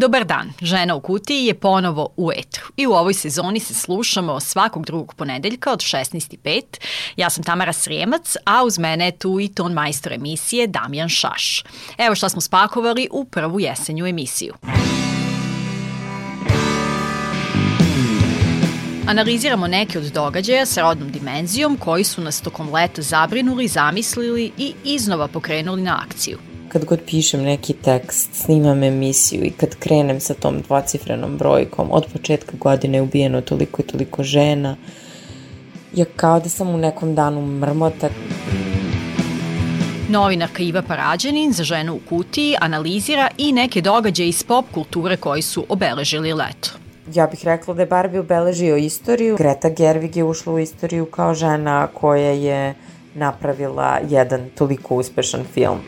Dobar dan, Žena u kutiji je ponovo u etru i u ovoj sezoni se slušamo svakog drugog ponedeljka od 16.05. Ja sam Tamara Srijemac, a uz mene je tu i ton majstor emisije Damjan Šaš. Evo šta smo spakovali u prvu jesenju emisiju. Analiziramo neke od događaja sa rodnom dimenzijom koji su nas tokom leta zabrinuli, zamislili i iznova pokrenuli na akciju kad god pišem neki tekst, snimam emisiju i kad krenem sa tom dvocifrenom brojkom, od početka godine je ubijeno toliko i toliko žena, ja kao da sam u nekom danu mrmota. Novinarka Iva Parađanin za ženu u kutiji analizira i neke događaje iz pop kulture koji su obeležili leto. Ja bih rekla da je Barbie obeležio istoriju. Greta Gerwig je ušla u istoriju kao žena koja je napravila jedan toliko uspešan film.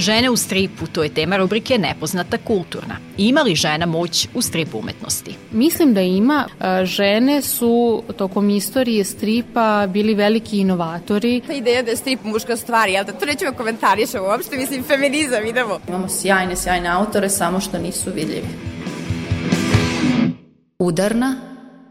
Žene u stripu, to je tema rubrike Nepoznata kulturna. Ima li žena moć u stripu umetnosti? Mislim da ima. E, žene su tokom istorije stripa bili veliki inovatori. Ta ideja da je strip muška stvar, jel da to nećemo komentarišati uopšte, mislim feminizam, idemo. Imamo sjajne, sjajne autore, samo što nisu vidljivi. Udarna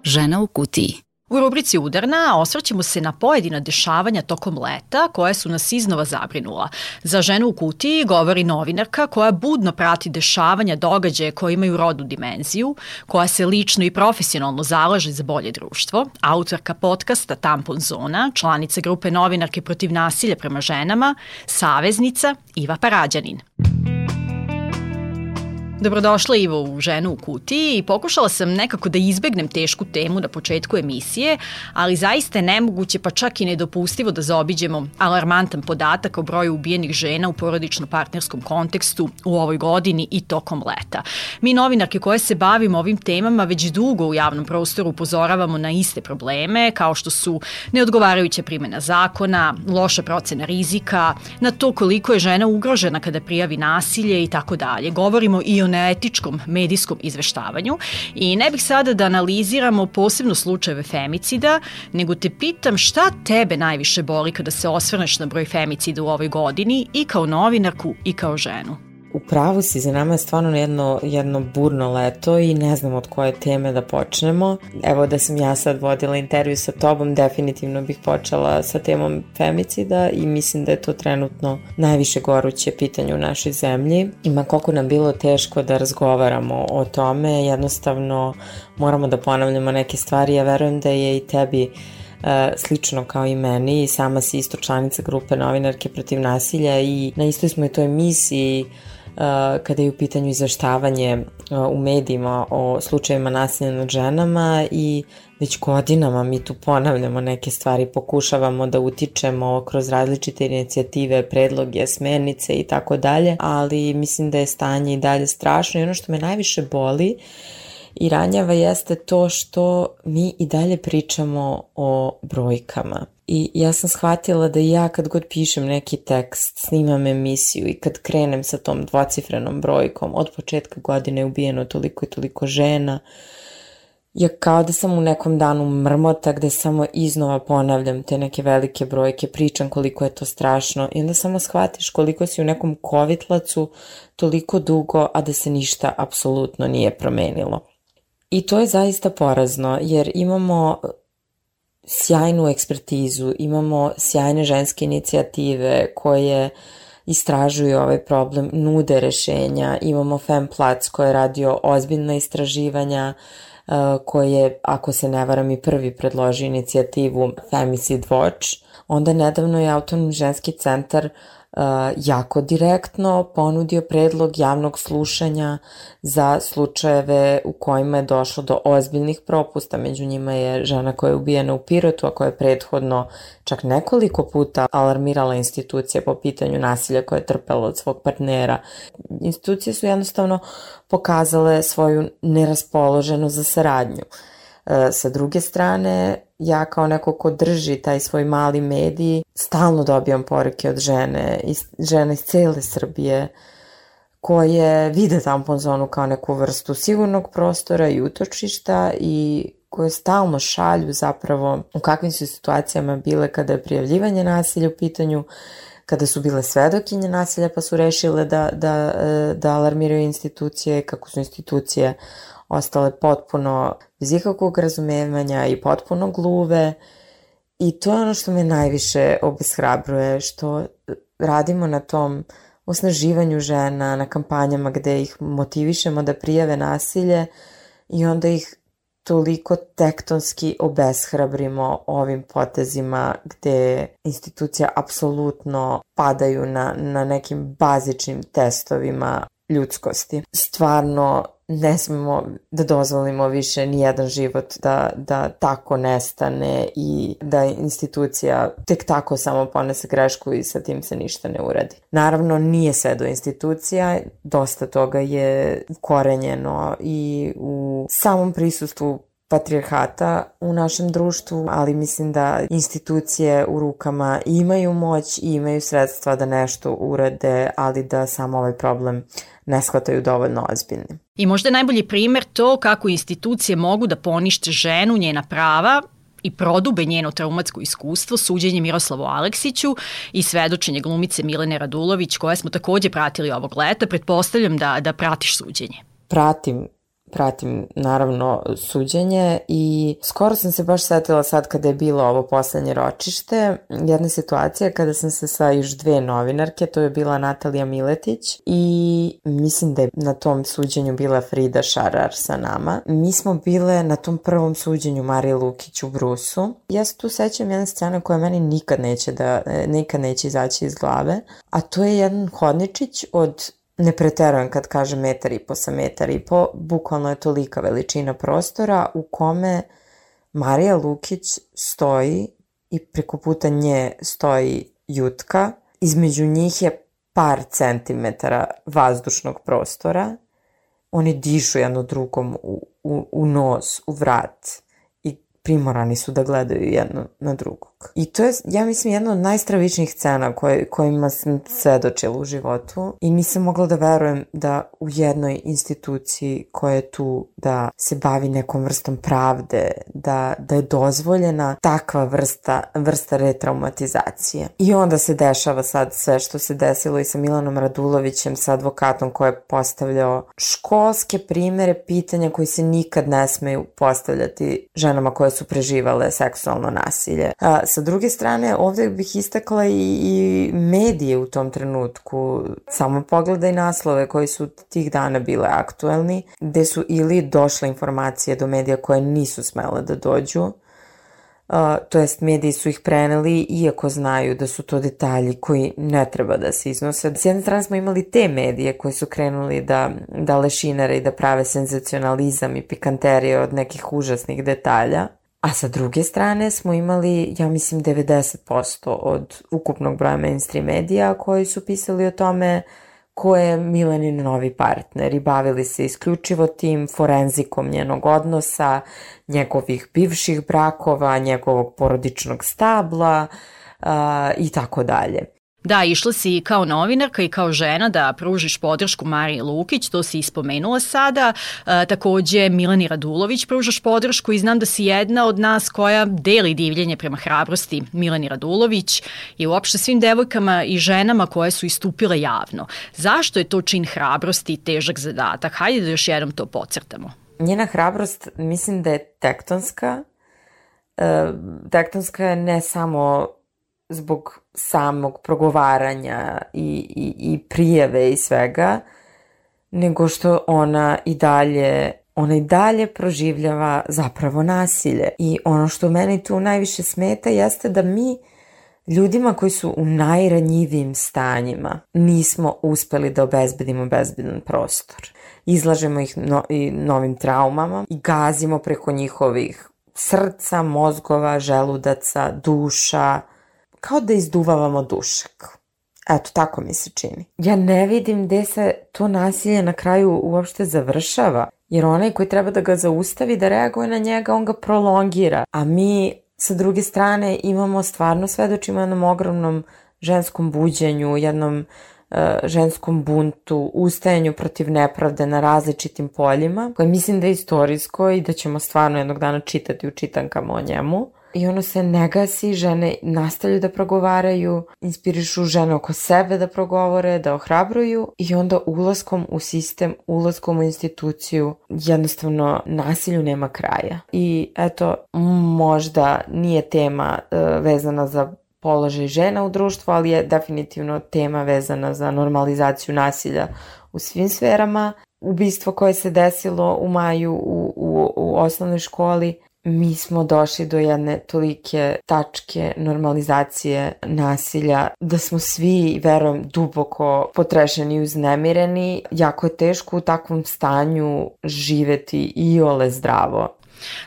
žena u kutiji. U rubrici Udarna osvrćemo se na pojedina dešavanja tokom leta koje su nas iznova zabrinula. Za ženu u kutiji govori novinarka koja budno prati dešavanja događaje koje imaju rodnu dimenziju, koja se lično i profesionalno zalaže za bolje društvo, autorka podcasta Tampon Zona, članica grupe novinarke protiv nasilja prema ženama, saveznica Iva Parađanin. Dobrodošla Ivo u Ženu u kutiji i pokušala sam nekako da izbegnem tešku temu na početku emisije, ali zaista je nemoguće pa čak i nedopustivo da zaobiđemo alarmantan podatak o broju ubijenih žena u porodično-partnerskom kontekstu u ovoj godini i tokom leta. Mi novinarke koje se bavimo ovim temama već dugo u javnom prostoru upozoravamo na iste probleme kao što su neodgovarajuća primjena zakona, loša procena rizika, na to koliko je žena ugrožena kada prijavi nasilje i tako dalje. Govorimo i o neetičkom medijskom izveštavanju i ne bih sada da analiziramo posebno slučajeve femicida, nego te pitam šta tebe najviše boli kada se osvrneš na broj femicida u ovoj godini i kao novinarku i kao ženu? U pravu si, za nama je stvarno jedno, jedno burno leto i ne znam od koje teme da počnemo. Evo da sam ja sad vodila intervju sa tobom, definitivno bih počela sa temom femicida i mislim da je to trenutno najviše goruće pitanje u našoj zemlji. Ima koliko nam bilo teško da razgovaramo o tome, jednostavno moramo da ponavljamo neke stvari, ja verujem da je i tebi uh, slično kao i meni sama si isto članica grupe novinarke protiv nasilja i na istoj smo i toj emisiji kada je u pitanju izveštavanje u medijima o slučajevima nasilja nad ženama i već godinama mi tu ponavljamo neke stvari, pokušavamo da utičemo kroz različite inicijative, predloge, smernice i tako dalje, ali mislim da je stanje i dalje strašno i ono što me najviše boli i ranjava jeste to što mi i dalje pričamo o brojkama. I ja sam shvatila da ja kad god pišem neki tekst, snimam emisiju i kad krenem sa tom dvocifrenom brojkom, od početka godine je ubijeno toliko i toliko žena, ja kao da sam u nekom danu mrmota gde samo iznova ponavljam te neke velike brojke, pričam koliko je to strašno i onda samo shvatiš koliko si u nekom kovitlacu toliko dugo, a da se ništa apsolutno nije promenilo. I to je zaista porazno, jer imamo sjajnu ekspertizu, imamo sjajne ženske inicijative koje istražuju ovaj problem, nude rešenja, imamo Femplac koji je radio ozbiljna istraživanja, uh, koji je, ako se ne varam, i prvi predložio inicijativu Femicid Watch. Onda nedavno je Autonomni ženski centar jako direktno ponudio predlog javnog slušanja za slučajeve u kojima je došlo do ozbiljnih propusta. Među njima je žena koja je ubijena u Pirotu, a koja je prethodno čak nekoliko puta alarmirala institucije po pitanju nasilja koje je trpela od svog partnera. Institucije su jednostavno pokazale svoju neraspoloženost za saradnju. Sa druge strane, ja kao neko ko drži taj svoj mali medij, stalno dobijam poruke od žene, iz, žene iz cele Srbije, koje vide tampon zonu kao neku vrstu sigurnog prostora i utočišta i koje stalno šalju zapravo u kakvim su situacijama bile kada je prijavljivanje nasilja u pitanju, kada su bile svedokinje nasilja pa su rešile da, da, da alarmiraju institucije, kako su institucije ostale potpuno bez ikakvog razumevanja i potpuno gluve i to je ono što me najviše obeshrabruje, što radimo na tom osnaživanju žena, na kampanjama gde ih motivišemo da prijave nasilje i onda ih toliko tektonski obeshrabrimo ovim potezima gde institucija apsolutno padaju na, na nekim bazičnim testovima ljudskosti. Stvarno ne smemo da dozvolimo više ni jedan život da, da tako nestane i da institucija tek tako samo ponese grešku i sa tim se ništa ne uradi. Naravno, nije sve do institucija, dosta toga je ukorenjeno i u samom prisustvu patrijarhata u našem društvu, ali mislim da institucije u rukama imaju moć i imaju sredstva da nešto urade, ali da samo ovaj problem ne shvataju dovoljno ozbiljnim. I možda je najbolji primer to kako institucije mogu da ponište ženu, njena prava, i prodube njeno traumatsko iskustvo suđenje Miroslavu Aleksiću i svedočenje glumice Milene Radulović koje smo takođe pratili ovog leta. Pretpostavljam da, da pratiš suđenje. Pratim pratim naravno suđenje i skoro sam se baš setila sad kada je bilo ovo poslednje ročište, jedna situacija kada sam se sa još dve novinarke, to je bila Natalija Miletić i mislim da je na tom suđenju bila Frida Šarar sa nama. Mi smo bile na tom prvom suđenju Marije Lukić u Brusu. Ja se tu sećam jedna scena koja meni nikad neće da, nikad neće izaći iz glave, a to je jedan hodničić od ne preterujem kad kažem metar i po sa metar i po, bukvalno je tolika veličina prostora u kome Marija Lukić stoji i preko puta nje stoji jutka. Između njih je par centimetara vazdušnog prostora. Oni dišu jedno drugom u, u, u nos, u vrat primorani su da gledaju jedno na drugog. I to je, ja mislim, jedna od najstravičnijih scena koje, kojima sam svedočila u životu i nisam mogla da verujem da u jednoj instituciji koja je tu da se bavi nekom vrstom pravde, da, da je dozvoljena takva vrsta, vrsta retraumatizacije. I onda se dešava sad sve što se desilo i sa Milanom Radulovićem, sa advokatom koji je postavljao školske primere pitanja koji se nikad ne smeju postavljati ženama koje su preživale seksualno nasilje. A, sa druge strane, ovde bih istakla i, i medije u tom trenutku. Samo pogledaj naslove koji su tih dana bile aktuelni, gde su ili došle informacije do medija koje nisu smele da dođu, Uh, to jest mediji su ih preneli iako znaju da su to detalji koji ne treba da se iznose. S jedne strane smo imali te medije koji su krenuli da, da lešinare i da prave senzacionalizam i pikanterije od nekih užasnih detalja, A sa druge strane smo imali, ja mislim, 90% od ukupnog broja mainstream medija koji su pisali o tome ko je Milenin novi partner i bavili se isključivo tim forenzikom njenog odnosa, njegovih bivših brakova, njegovog porodičnog stabla i tako dalje. Da, išla si kao novinarka i kao žena da pružiš podršku Mariji Lukić, to si ispomenula sada. E, takođe Milani Radulović pružaš podršku i znam da si jedna od nas koja deli divljenje prema hrabrosti Milani Radulović i uopšte svim devojkama i ženama koje su istupile javno. Zašto je to čin hrabrosti i težak zadatak? Hajde da još jednom to pocrtamo. Njena hrabrost mislim da je tektonska. E, tektonska je ne samo zbog samog progovaranja i, i, i prijeve i svega, nego što ona i dalje ona i dalje proživljava zapravo nasilje. I ono što meni tu najviše smeta jeste da mi ljudima koji su u najranjivijim stanjima nismo uspeli da obezbedimo bezbedan prostor. Izlažemo ih no, i novim traumama i gazimo preko njihovih srca, mozgova, želudaca, duša, kao da izduvavamo dušek. Eto, tako mi se čini. Ja ne vidim gde se to nasilje na kraju uopšte završava, jer onaj koji treba da ga zaustavi, da reaguje na njega, on ga prolongira. A mi sa druge strane imamo stvarno svedočimo jednom ogromnom ženskom buđenju, jednom uh, ženskom buntu, ustajanju protiv nepravde na različitim poljima, koje mislim da je istorijsko i da ćemo stvarno jednog dana čitati u čitankama o njemu i ono se ne gasi, žene nastavljaju da progovaraju, inspirišu žene oko sebe da progovore, da ohrabruju i onda ulaskom u sistem, ulaskom u instituciju, jednostavno nasilju nema kraja. I eto, možda nije tema uh, vezana za položaj žena u društvu, ali je definitivno tema vezana za normalizaciju nasilja u svim sferama. Ubistvo koje se desilo u maju u, u, u osnovnoj školi mi smo došli do jedne tolike tačke normalizacije nasilja da smo svi, verujem, duboko potrešeni i uznemireni. Jako je teško u takvom stanju živeti i ole zdravo.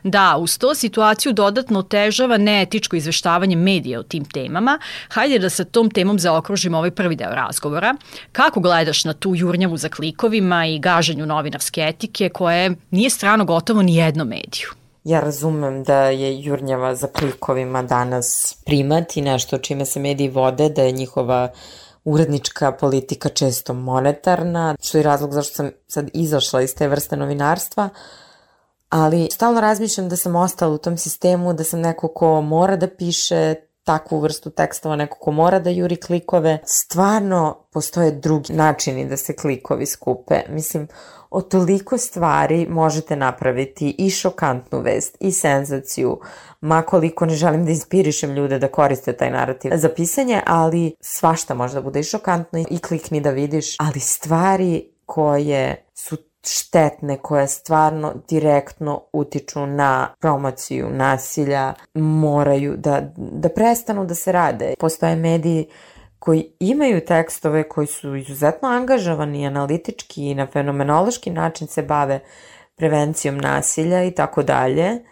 Da, uz to situaciju dodatno otežava neetičko izveštavanje medija o tim temama. Hajde da sa tom temom zaokružimo ovaj prvi deo razgovora. Kako gledaš na tu jurnjavu za klikovima i gaženju novinarske etike koje nije strano gotovo ni jedno mediju? Ja razumem da je jurnjava za klikovima danas primat i nešto čime se mediji vode, da je njihova urednička politika često monetarna, što je razlog zašto sam sad izašla iz te vrste novinarstva, ali stalno razmišljam da sam ostala u tom sistemu, da sam neko ko mora da piše takvu vrstu tekstova, neko ko mora da juri klikove. Stvarno postoje drugi načini da se klikovi skupe. Mislim, o toliko stvari možete napraviti i šokantnu vest i senzaciju, makoliko ne želim da inspirišem ljude da koriste taj narativ za pisanje, ali svašta može da bude i šokantno i klikni da vidiš, ali stvari koje su štetne koje stvarno direktno utiču na promociju nasilja moraju da, da prestanu da se rade. Postoje mediji koji imaju tekstove koji su izuzetno angažovani analitički i na fenomenološki način se bave prevencijom nasilja i tako dalje.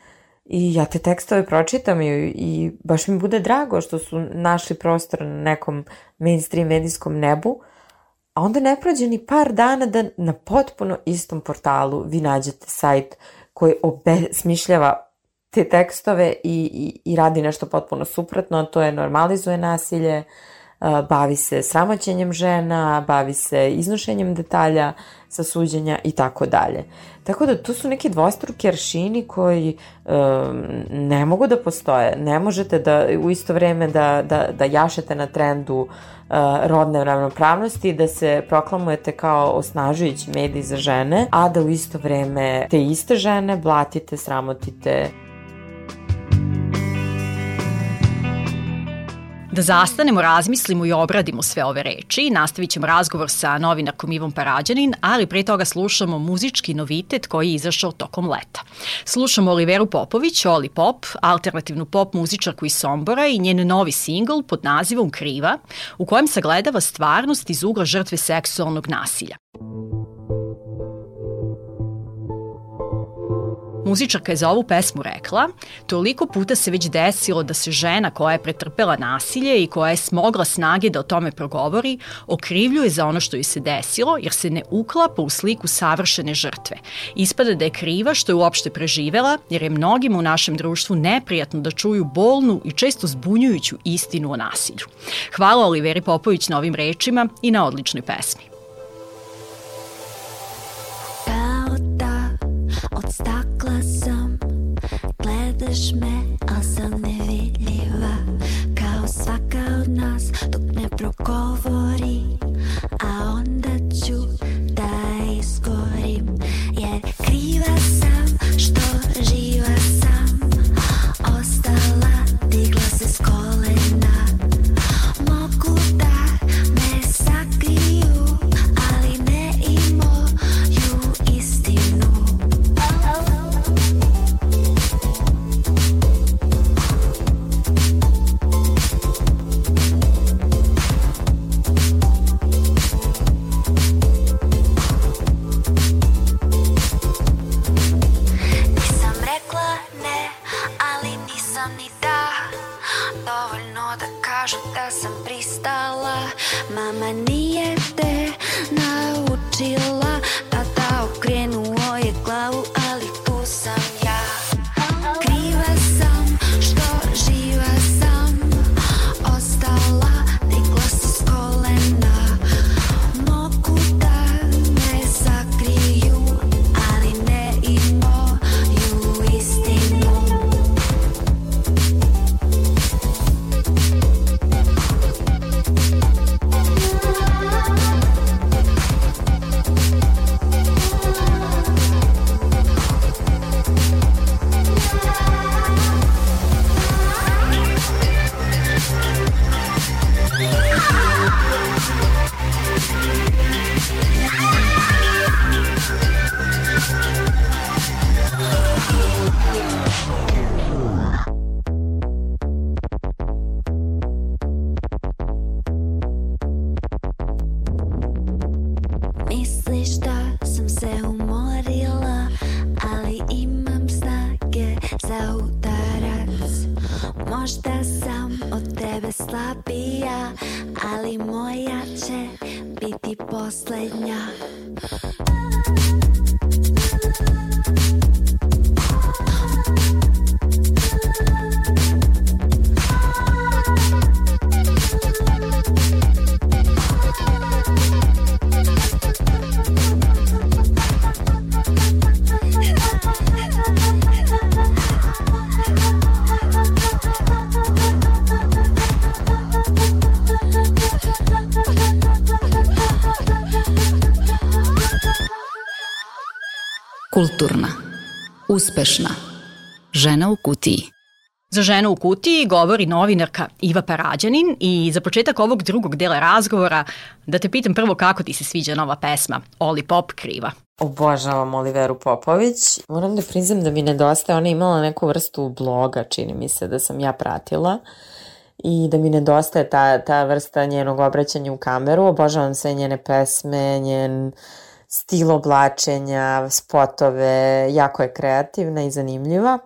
I ja te tekstove pročitam i, i baš mi bude drago što su našli prostor na nekom mainstream medijskom nebu, a onda ne prođe ni par dana da na potpuno istom portalu vi nađete sajt koji obesmišljava te tekstove i, i, i radi nešto potpuno suprotno, to je normalizuje nasilje, uh, bavi se sramoćenjem žena, bavi se iznošenjem detalja sa suđenja i tako dalje. Tako da tu su neki dvostruki aršini koji um, ne mogu da postoje. Ne možete da u isto vreme da, da, da jašete na trendu uh, rodne ravnopravnosti, da se proklamujete kao osnažujući medij za žene, a da u isto vreme te iste žene blatite, sramotite Da zastanemo, razmislimo i obradimo sve ove reči. Nastavit ćemo razgovor sa novinarkom Ivom Parađanin, ali pre toga slušamo muzički novitet koji je izašao tokom leta. Slušamo Oliveru Popović, Oli Pop, alternativnu pop muzičarku iz Sombora i njen novi singl pod nazivom Kriva, u kojem sagledava stvarnost iz ugla žrtve seksualnog nasilja. Muzičarka je za ovu pesmu rekla, toliko puta se već desilo da se žena koja je pretrpela nasilje i koja je smogla snage da o tome progovori, okrivljuje za ono što joj se desilo, jer se ne uklapa u sliku savršene žrtve. Ispada da je kriva što je uopšte preživela, jer je mnogima u našem društvu neprijatno da čuju bolnu i često zbunjujuću istinu o nasilju. Hvala Oliveri Popović na ovim rečima i na odličnoj pesmi. Gledaš me, a sam nevidljiva Uspešna. Žena u kutiji. Za ženu u kutiji govori novinarka Iva Parađanin i za početak ovog drugog dela razgovora da te pitam prvo kako ti se sviđa nova pesma Oli Pop kriva. Obožavam Oliveru Popović. Moram da priznam da mi nedostaje, ona je imala neku vrstu bloga, čini mi se da sam ja pratila i da mi nedostaje ta, ta vrsta njenog obraćanja u kameru. Obožavam sve njene pesme, njen stil oblačenja, spotove, jako je kreativna i zanimljiva.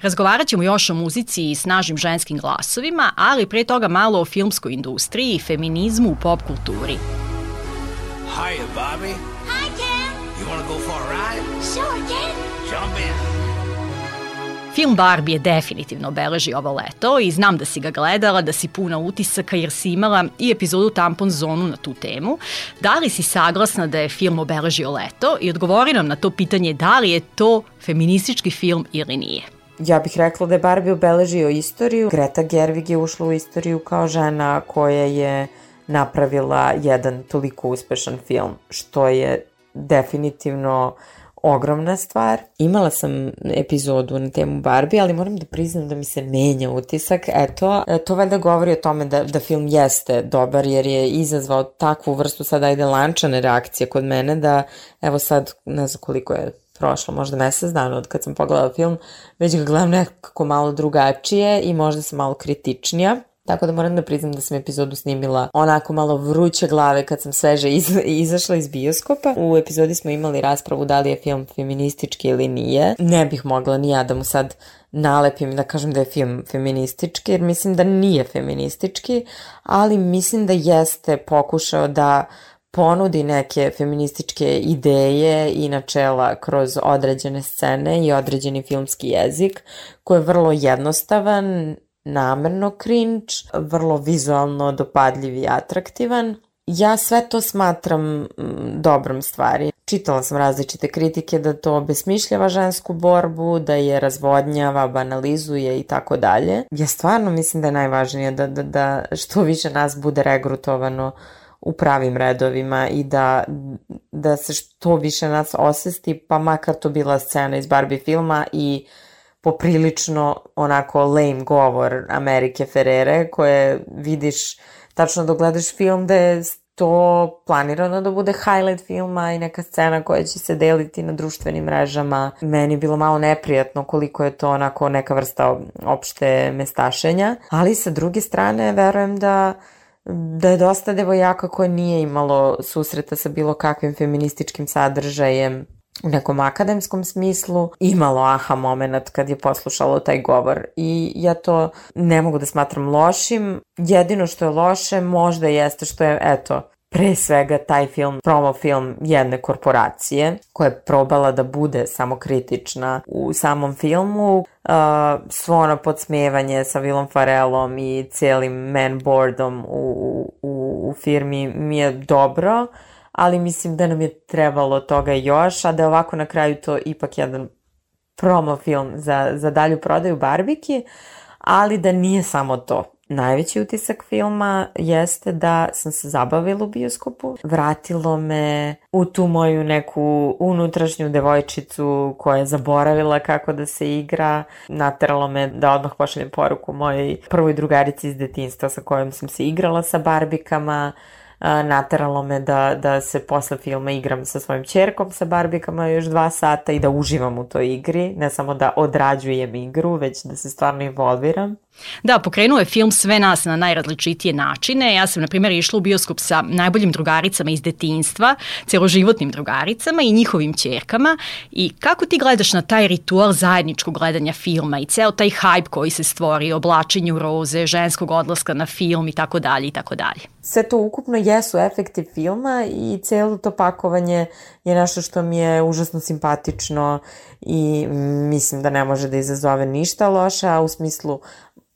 Razgovarat ćemo još o muzici i snažnim ženskim glasovima, ali pre toga malo o filmskoj industriji i feminizmu u pop kulturi. Hiya, Bobby. Hi, Ken. You want to go Film Barbie je definitivno obeležio ovo leto i znam da si ga gledala, da si puna utisaka jer si imala i epizodu Tampon zonu na tu temu. Da li si saglasna da je film obeležio leto i odgovori nam na to pitanje da li je to feministički film ili nije. Ja bih rekla da je Barbie obeležio istoriju. Greta Gerwig je ušla u istoriju kao žena koja je napravila jedan toliko uspešan film, što je definitivno ogromna stvar. Imala sam epizodu na temu Barbie, ali moram da priznam da mi se menja utisak. Eto, to valjda govori o tome da, da film jeste dobar, jer je izazvao takvu vrstu sad ajde lančane reakcije kod mene da evo sad ne znam koliko je prošlo, možda mesec dana od kad sam pogledala film, već ga gledam nekako malo drugačije i možda sam malo kritičnija. Tako da moram da priznam da sam epizodu snimila onako malo vruće glave kad sam sveže iz, izašla iz bioskopa. U epizodi smo imali raspravu da li je film feministički ili nije. Ne bih mogla ni ja da mu sad nalepim da kažem da je film feministički, jer mislim da nije feministički, ali mislim da jeste pokušao da ponudi neke feminističke ideje i načela kroz određene scene i određeni filmski jezik koji je vrlo jednostavan, namerno cringe, vrlo vizualno dopadljiv i atraktivan. Ja sve to smatram mm, dobrom stvari. Čitala sam različite kritike da to besmišljava žensku borbu, da je razvodnjava, banalizuje i tako dalje. Ja stvarno mislim da je najvažnije da, da, da što više nas bude regrutovano u pravim redovima i da, da se što više nas osesti, pa makar to bila scena iz Barbie filma i poprilično onako lame govor Amerike Ferrere koje vidiš tačno dok gledaš film da je to planirano da bude highlight filma i neka scena koja će se deliti na društvenim mrežama. Meni je bilo malo neprijatno koliko je to onako neka vrsta opšte mestašenja, ali sa druge strane verujem da da je dosta devojaka koje nije imalo susreta sa bilo kakvim feminističkim sadržajem u nekom akademskom smislu imalo aha moment kad je poslušalo taj govor i ja to ne mogu da smatram lošim. Jedino što je loše možda jeste što je, eto, pre svega taj film, promo film jedne korporacije koja je probala da bude samokritična u samom filmu. Uh, svo ono podsmevanje sa Willom Farelom i cijelim man boardom u, u, u firmi mi je dobro, ali mislim da nam je trebalo toga još, a da je ovako na kraju to ipak jedan promo film za, za dalju prodaju barbiki, ali da nije samo to. Najveći utisak filma jeste da sam se zabavila u bioskopu. Vratilo me u tu moju neku unutrašnju devojčicu koja je zaboravila kako da se igra. Nateralo me da odmah pošaljem poruku mojoj prvoj drugarici iz detinstva sa kojom sam se igrala sa barbikama nateralo me da, da se posle filma igram sa svojim čerkom sa barbikama još dva sata i da uživam u toj igri, ne samo da odrađujem igru, već da se stvarno involviram. Da, pokrenuo je film sve nas na najrazličitije načine. Ja sam, na primjer, išla u bioskop sa najboljim drugaricama iz detinjstva, celoživotnim drugaricama i njihovim čerkama. I kako ti gledaš na taj ritual zajedničkog gledanja filma i ceo taj hype koji se stvori, oblačenju roze, ženskog odlaska na film i tako dalje i tako dalje? Sve to ukupno jesu efekti filma i celo to pakovanje je nešto što mi je užasno simpatično i mislim da ne može da izazove ništa loša, a u smislu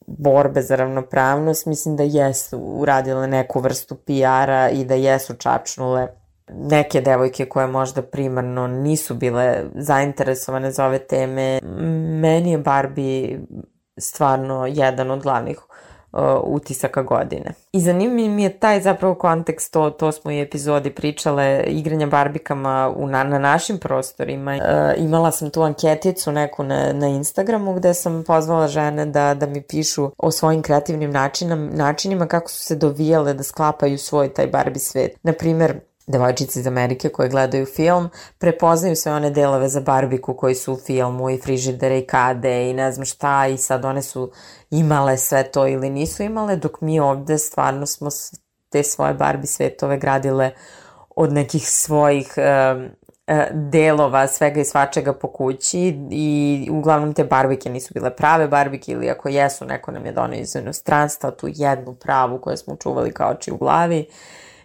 borbe za ravnopravnost, mislim da jesu uradile neku vrstu PR-a i da jesu čačnule neke devojke koje možda primarno nisu bile zainteresovane za ove teme. Meni je Barbie stvarno jedan od glavnih utisaka godine. I zanimljiv mi je taj zapravo kontekst, to, to smo i epizodi pričale, igranja barbikama u, na, na našim prostorima. Uh, imala sam tu anketicu neku na, na Instagramu gde sam pozvala žene da, da mi pišu o svojim kreativnim načinam, načinima kako su se dovijale da sklapaju svoj taj Barbie svet. Naprimer, devojčice iz Amerike koje gledaju film prepoznaju sve one delove za barbiku koji su u filmu i frižidere i kade i ne znam šta i sad one su imale sve to ili nisu imale dok mi ovde stvarno smo te svoje Barbie svetove gradile od nekih svojih uh, delova svega i svačega po kući i uglavnom te barbike nisu bile prave barbike ili ako jesu neko nam je donio iz inostranstva tu jednu pravu koju smo čuvali kao oči u glavi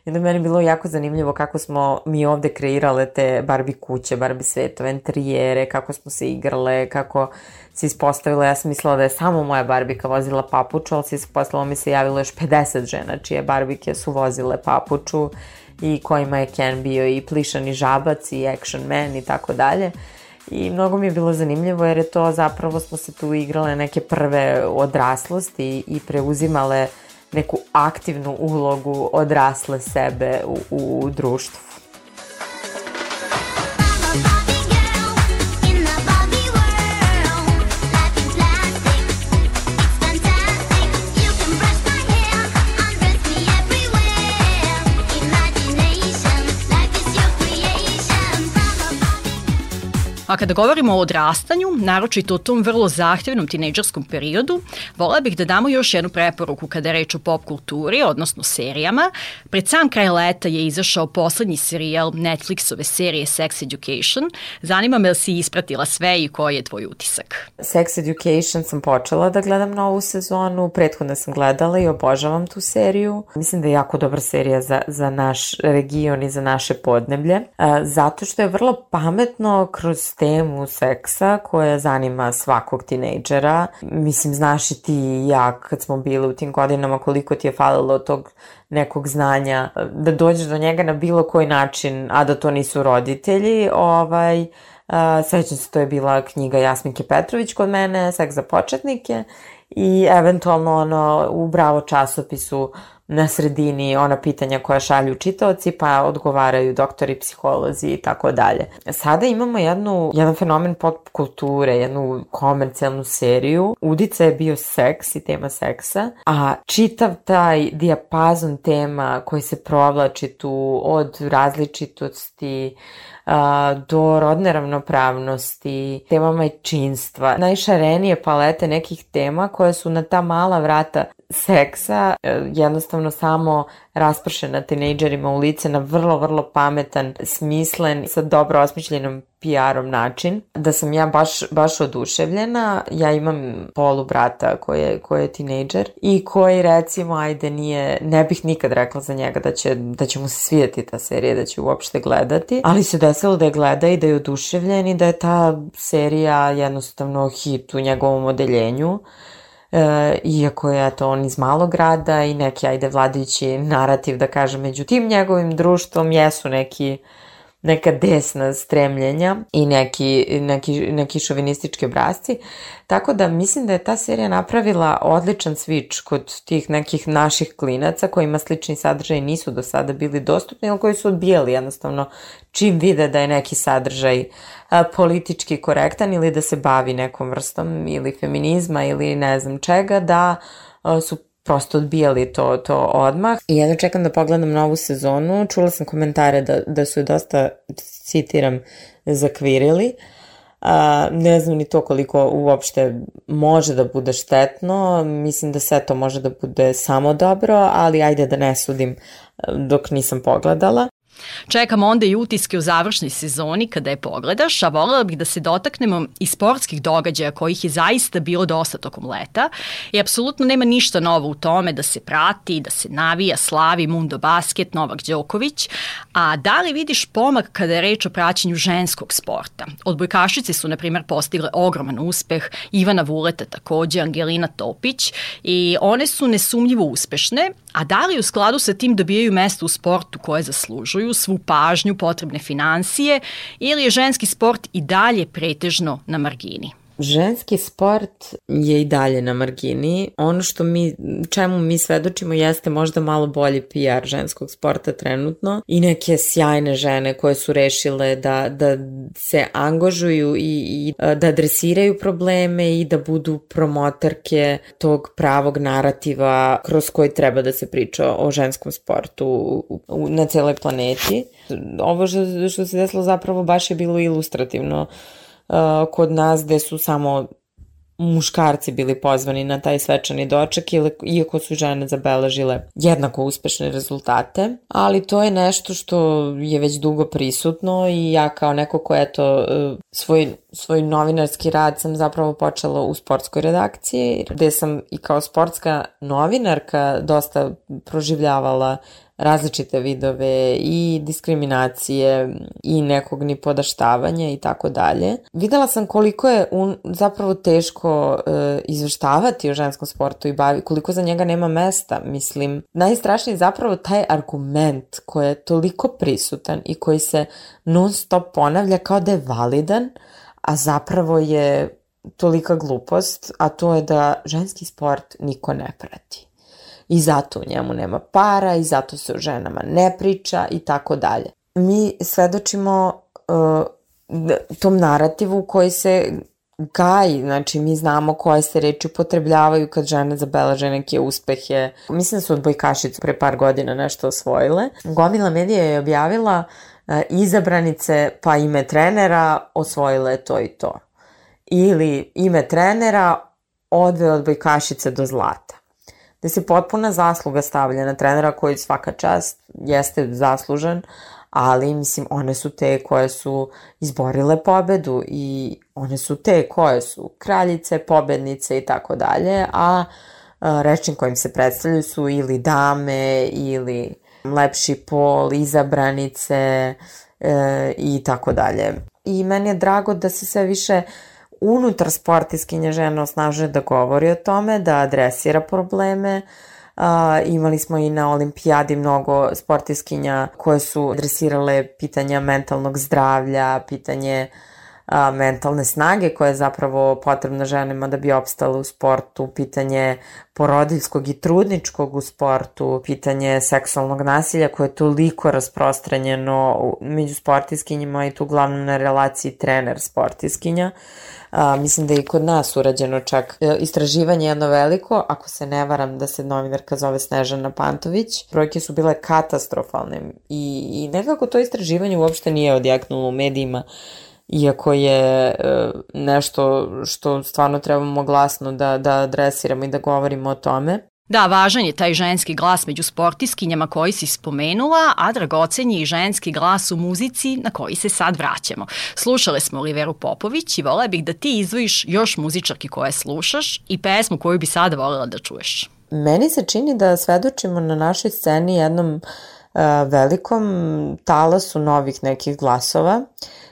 I onda meni bilo jako zanimljivo kako smo mi ovde kreirale te Barbie kuće, Barbie svetove, interijere, kako smo se igrale, kako se ispostavilo, ja sam mislila da je samo moja barbika vozila papuču, ali se ispostavilo mi se javilo još 50 žena čije barbike su vozile papuču i kojima je Ken bio i plišani žabac i action man i tako dalje. I mnogo mi je bilo zanimljivo jer je to zapravo smo se tu igrale neke prve odraslosti i preuzimale uh, neku aktivnu ulogu odrasle sebe u, u društvu. A kada govorimo o odrastanju, naročito o tom vrlo zahtevnom tinejdžerskom periodu, vola bih da damo još jednu preporuku kada je reč o pop kulturi, odnosno serijama. Pred sam kraj leta je izašao poslednji serijal Netflixove serije Sex Education. Zanima me li si ispratila sve i koji je tvoj utisak? Sex Education sam počela da gledam novu sezonu, prethodno sam gledala i obožavam tu seriju. Mislim da je jako dobra serija za, za naš region i za naše podneblje, zato što je vrlo pametno kroz temu seksa koja zanima svakog tinejdžera. Mislim, znaš i ti i ja kad smo bili u tim godinama koliko ti je falilo tog nekog znanja da dođeš do njega na bilo koji način, a da to nisu roditelji, ovaj, Uh, sećam se, to je bila knjiga Jasminke Petrović kod mene, Seks za početnike i eventualno ono u Bravo časopisu uh, na sredini ona pitanja koja šalju čitaoci, pa odgovaraju doktori, psiholozi i tako dalje. Sada imamo jednu, jedan fenomen pop kulture, jednu komercijalnu seriju. Udica je bio seks i tema seksa, a čitav taj dijapazon tema koji se provlači tu od različitosti, do rodne ravnopravnosti, tema majčinstva, najšarenije palete nekih tema koje su na ta mala vrata seksa e, jednostavno samo raspršena tinejdžerima u lice na vrlo, vrlo pametan, smislen, sa dobro osmišljenom PR-om način. Da sam ja baš, baš oduševljena. Ja imam polu brata koji je, koji je tinejdžer i koji recimo, ajde nije, ne bih nikad rekla za njega da će, da će mu se svidjeti ta serija, da će uopšte gledati, ali se desilo da je gleda i da je oduševljen i da je ta serija jednostavno hit u njegovom odeljenju e, iako je to on iz malog grada i neki, ajde, vladajući narativ, da kažem, među tim njegovim društvom jesu neki neka desna stremljenja i neki, neki, neki šovinistički obrazci. Tako da mislim da je ta serija napravila odličan switch kod tih nekih naših klinaca kojima slični sadržaj nisu do sada bili dostupni ili koji su odbijali jednostavno čim vide da je neki sadržaj politički korektan ili da se bavi nekom vrstom ili feminizma ili ne znam čega, da su prosto odbijali to, to odmah. I jedno čekam da pogledam novu sezonu. Čula sam komentare da, da su dosta, citiram, zakvirili. A, ne znam ni to koliko uopšte može da bude štetno, mislim da sve to može da bude samo dobro, ali ajde da ne sudim dok nisam pogledala. Čekamo onda i utiske u završnoj sezoni kada je pogledaš, a volela bih da se dotaknemo i sportskih događaja kojih je zaista bilo dosta tokom leta i apsolutno nema ništa novo u tome da se prati, da se navija, slavi Mundo Basket, Novak Đoković, a da li vidiš pomak kada je reč o praćenju ženskog sporta? Odbojkašice su, na primer, postigle ogroman uspeh, Ivana Vuleta takođe, Angelina Topić i one su nesumljivo uspešne, a da li u skladu sa tim dobijaju mesto u sportu koje zaslužuju, svu pažnju, potrebne financije ili je ženski sport i dalje pretežno na margini? Ženski sport je i dalje na margini. Ono što mi, čemu mi svedočimo jeste možda malo bolji PR ženskog sporta trenutno i neke sjajne žene koje su rešile da, da se angažuju i, i da adresiraju probleme i da budu promoterke tog pravog narativa kroz koji treba da se priča o ženskom sportu na celoj planeti. Ovo što, što se desilo zapravo baš je bilo ilustrativno kod nas gde su samo muškarci bili pozvani na taj svečani doček, iako su žene zabeležile jednako uspešne rezultate, ali to je nešto što je već dugo prisutno i ja kao neko ko eto uh, svoj, svoj novinarski rad sam zapravo počela u sportskoj redakciji, gde sam i kao sportska novinarka dosta proživljavala različite vidove i diskriminacije i nekog ni podaštavanja i tako dalje. Videla sam koliko je un, zapravo teško e, izveštavati o ženskom sportu i bavi, koliko za njega nema mesta. Mislim, najstrašniji je zapravo taj argument koji je toliko prisutan i koji se non stop ponavlja kao da je validan, a zapravo je tolika glupost, a to je da ženski sport niko ne prati i zato u njemu nema para i zato se o ženama ne priča i tako dalje. Mi svedočimo uh, tom narativu koji se gaji, znači mi znamo koje se reči upotrebljavaju kad žene zabeleže neke uspehe. Mislim da su odbojkašice pre par godina nešto osvojile. Gomila medija je objavila uh, izabranice pa ime trenera osvojile to i to. Ili ime trenera odve odbojkašice do zlata da se potpuna zasluga stavlja na trenera koji svaka čast jeste zaslužan, ali mislim one su te koje su izborile pobedu i one su te koje su kraljice, pobednice i tako dalje, a rečin kojim se predstavljaju su ili dame ili lepši pol, izabranice e, i tako dalje. I meni je drago da se sve više uh, unutar sportiskinja žena osnažuje da govori o tome, da adresira probleme. Uh, imali smo i na olimpijadi mnogo sportiskinja koje su adresirale pitanja mentalnog zdravlja, pitanje a, mentalne snage koja je zapravo potrebna ženama da bi opstale u sportu, pitanje porodiljskog i trudničkog u sportu, pitanje seksualnog nasilja koje je toliko rasprostranjeno među sportiskinjima i tu uglavnom na relaciji trener sportiskinja. A, mislim da je i kod nas urađeno čak e, istraživanje jedno veliko, ako se ne varam da se novinarka zove Snežana Pantović. Brojke su bile katastrofalne i, i nekako to istraživanje uopšte nije odjeknulo u medijima iako je e, nešto što stvarno trebamo glasno da, da adresiramo i da govorimo o tome. Da, važan je taj ženski glas među sportiskinjama koji si spomenula, a dragocen je i ženski glas u muzici na koji se sad vraćamo. Slušale smo Oliveru Popović i volela bih da ti izvojiš još muzičarki koje slušaš i pesmu koju bi sada volela da čuješ. Meni se čini da svedočimo na našoj sceni jednom uh, velikom talasu novih nekih glasova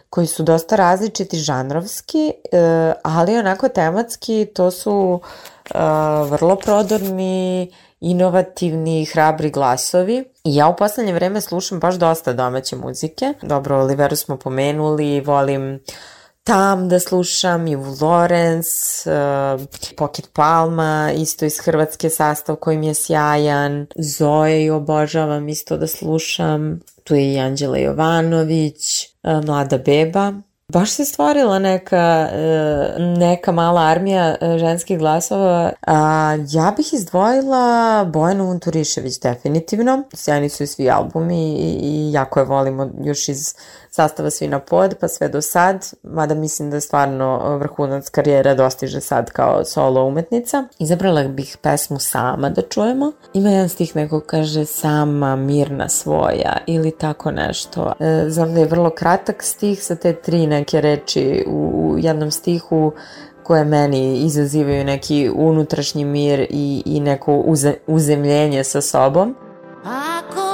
koji su dosta različiti žanrovski, uh, ali onako tematski to su uh, vrlo prodorni, inovativni hrabri glasovi. I ja u poslednje vreme slušam baš dosta domaće muzike. Dobro, Oliveru smo pomenuli, volim Tam da slušam, i Lorenz, uh, Pocket Palma, isto iz Hrvatske sastav koji mi je sjajan, Zoe i obožavam isto da slušam, tu je i Anđela Jovanović, uh, Mlada beba, Baš se stvorila neka, e, neka mala armija e, ženskih glasova. A, ja bih izdvojila Bojanu Unturišević definitivno. Sjajni su i svi albumi i, i jako je volimo još iz sastava svi na pod pa sve do sad, mada mislim da je stvarno vrhunac karijera dostiže sad kao solo umetnica. Izabrala bih pesmu Sama da čujemo. Ima jedan stih neko kaže Sama, mirna svoja ili tako nešto. E, znam da je vrlo kratak stih sa te tri neke reči u jednom stihu koje meni izazivaju neki unutrašnji mir i, i neko uze, uzemljenje sa sobom. Ako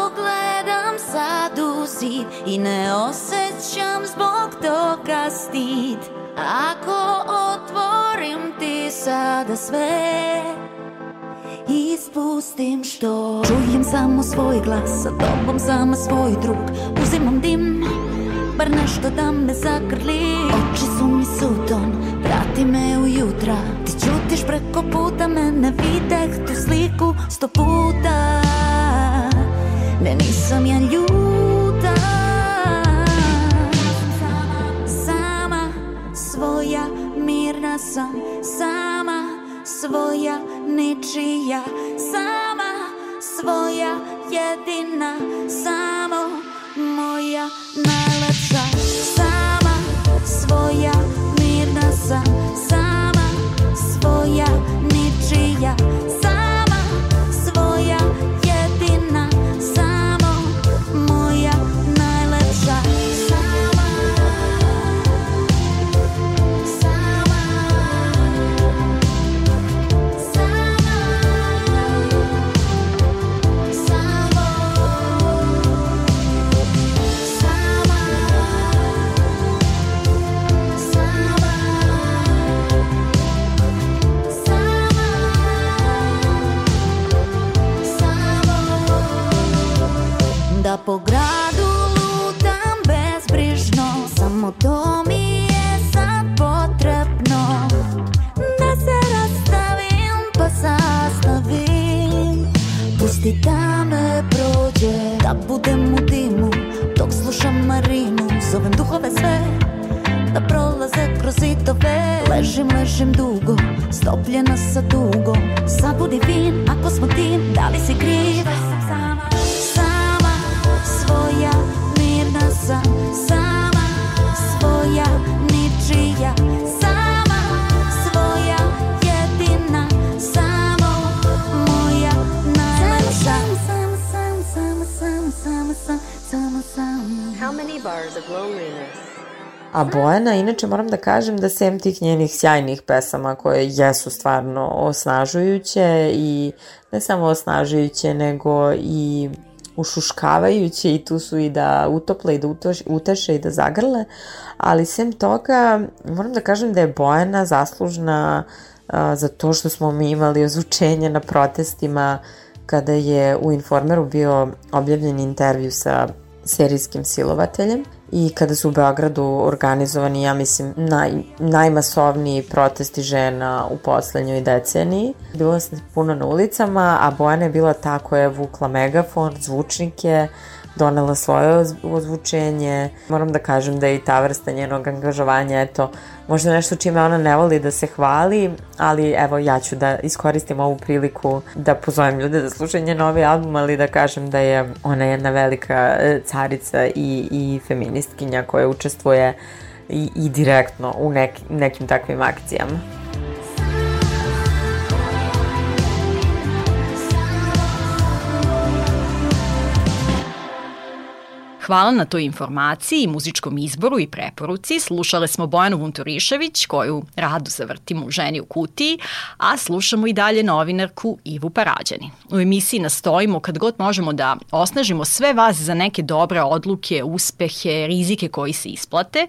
i ne osjećam zbog toga stid. Ako otvorim ti sada sve Ispustim što. Čujem samo svoj glas, sa tobom samo svoj drug. Uzimam dim, bar nešto da me zagrli. Oči su mi suton, prati me ujutra Ti ćutiš preko puta mene, videh tu sliku sto puta. Ne nisam ja ljuta sam Sama svoja ničija Sama svoja jedina. Samo moja najlepša. Sama svoja mirna sam. Sama svoja ničija to mi je sad potrebno Da se rastavim pa sastavim. Pusti da me Da budem u dimu Marinu. Zovem duhove sve da prolaze kroz zidove Ležim, ležim dugo, stopljena sa tugom Sad budi fin, ako smo tim, da li si? Sama, sama, svoja, mirna sam A Bojana, inače moram da kažem da sem tih njenih sjajnih pesama koje jesu stvarno osnažujuće i ne samo osnažujuće nego i ušuškavajuće i tu su i da utople i da uteše i da zagrle, ali sem toga moram da kažem da je Bojana zaslužna a, za to što smo mi imali ozvučenje na protestima kada je u Informeru bio objavljen intervju sa serijskim silovateljem i kada su u Beogradu organizovani, ja mislim, naj, najmasovniji protesti žena u poslednjoj deceniji. Bilo se puno na ulicama, a Bojana je bila ta koja je vukla megafon, zvučnike, donela svoje ozvučenje. Moram da kažem da je i ta vrsta njenog angažovanja, eto, možda nešto čime ona ne voli da se hvali, ali evo ja ću da iskoristim ovu priliku da pozovem ljude da slušaju njen novi album, ali da kažem da je ona jedna velika e, carica i, i feministkinja koja učestvuje i, i direktno u nek, nekim takvim akcijama. Hvala na toj informaciji, muzičkom izboru i preporuci. Slušale smo Bojanu Vunturišević, koju rado zavrtimo u ženi u kutiji, a slušamo i dalje novinarku Ivu Parađani. U emisiji nastojimo kad god možemo da osnažimo sve vas za neke dobre odluke, uspehe, rizike koji se isplate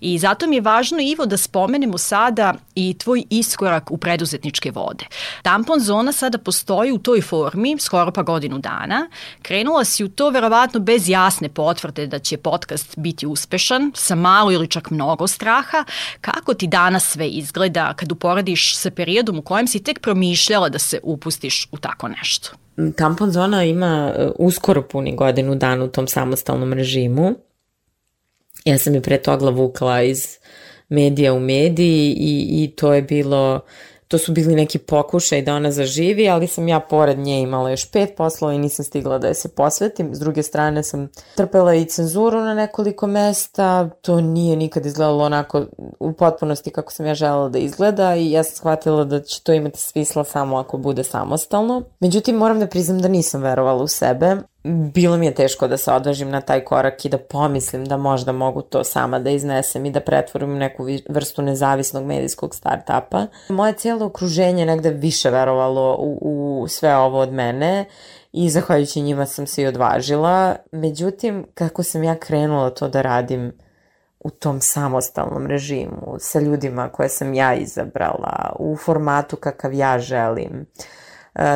i zato mi je važno, Ivo, da spomenemo sada i tvoj iskorak u preduzetničke vode. Tampon zona sada postoji u toj formi skoro pa godinu dana. Krenula si u to verovatno bez jasne potvrde da će podcast biti uspešan, sa malo ili čak mnogo straha. Kako ti danas sve izgleda kad uporediš sa periodom u kojem si tek promišljala da se upustiš u tako nešto? Tampon zona ima e, uskoro puni godinu dana u tom samostalnom režimu. Ja sam je pre toga vukla iz medija u mediji i, i to je bilo to su bili neki pokušaj da ona zaživi, ali sam ja pored nje imala još pet poslova i nisam stigla da je se posvetim. S druge strane sam trpela i cenzuru na nekoliko mesta, to nije nikad izgledalo onako u potpunosti kako sam ja želela da izgleda i ja sam shvatila da će to imati smisla samo ako bude samostalno. Međutim, moram da priznam da nisam verovala u sebe bilo mi je teško da se odvažim na taj korak i da pomislim da možda mogu to sama da iznesem i da pretvorim neku vrstu nezavisnog medijskog startapa. Moje cijelo okruženje negde više verovalo u, u sve ovo od mene i zahvaljujući njima sam se i odvažila. Međutim, kako sam ja krenula to da radim u tom samostalnom režimu, sa ljudima koje sam ja izabrala, u formatu kakav ja želim, uh,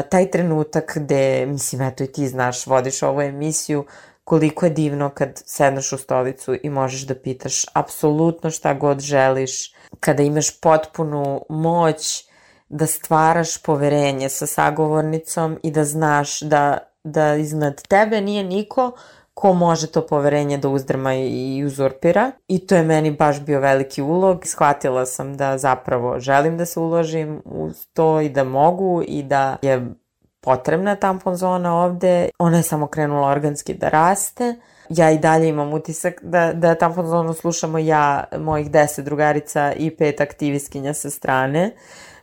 taj trenutak gde, mislim, eto i ti znaš, vodiš ovu emisiju, koliko je divno kad sedneš u stolicu i možeš da pitaš apsolutno šta god želiš, kada imaš potpunu moć da stvaraš poverenje sa sagovornicom i da znaš da, da iznad tebe nije niko ko može to poverenje da uzdrma i uzurpira. I to je meni baš bio veliki ulog. Shvatila sam da zapravo želim da se uložim u to i da mogu i da je potrebna tampon zona ovde. Ona je samo krenula organski da raste. Ja i dalje imam utisak da, da tampon zonu slušamo ja, mojih deset drugarica i pet aktivistkinja sa strane.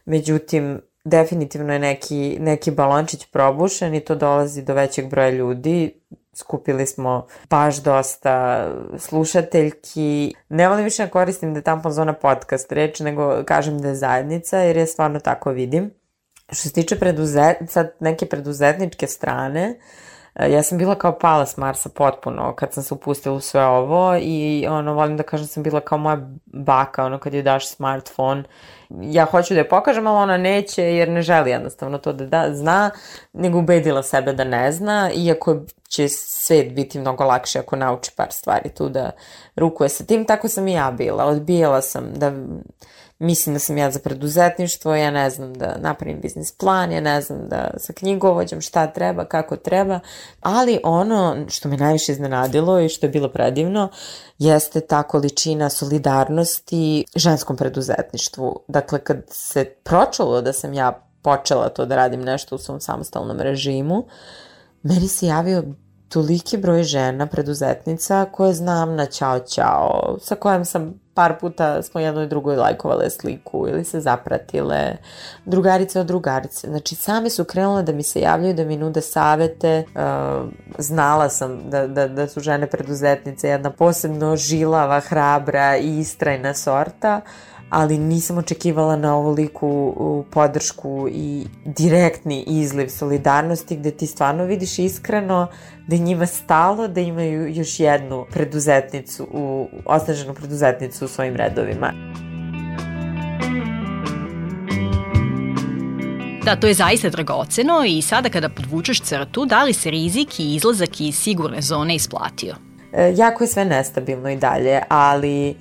Međutim, definitivno je neki, neki balončić probušen i to dolazi do većeg broja ljudi skupili smo baš dosta slušateljki. Ne volim više da koristim da je tampon zona podcast reč, nego kažem da je zajednica, jer je stvarno tako vidim. Što se tiče preduzet, sad neke preduzetničke strane, e, ja sam bila kao pala s Marsa potpuno kad sam se upustila u sve ovo i ono, volim da kažem sam bila kao moja baka, ono kad joj daš smartphone ja hoću da je pokažem, ali ona neće jer ne želi jednostavno to da, da zna, nego ubedila sebe da ne zna, iako će svet biti mnogo lakše ako nauči par stvari tu da rukuje sa tim, tako sam i ja bila. Odbijala sam da mislim da sam ja za preduzetništvo, ja ne znam da napravim biznis plan, ja ne znam da sa knjigovođom šta treba, kako treba, ali ono što me najviše iznenadilo i što je bilo predivno jeste ta količina solidarnosti ženskom preduzetništvu. Dakle, kad se pročulo da sam ja počela to da radim nešto u svom samostalnom režimu, meni se javio toliki broj žena, preduzetnica, koje znam na čao čao, sa kojom sam par puta smo jednoj drugoj lajkovale sliku ili se zapratile, drugarice od drugarice. Znači, same su krenule da mi se javljaju, da mi nude savete. Uh, znala sam da, da, da su žene preduzetnice jedna posebno žilava, hrabra i istrajna sorta. Uh, ali nisam očekivala na ovoliku podršku i direktni izliv solidarnosti gde ti stvarno vidiš iskreno da njima stalo da imaju još jednu preduzetnicu, u, osnaženu preduzetnicu u svojim redovima. Da, to je zaista dragoceno i sada kada podvučeš crtu, da li se rizik i izlazak iz sigurne zone isplatio? E, jako je sve nestabilno i dalje, ali e,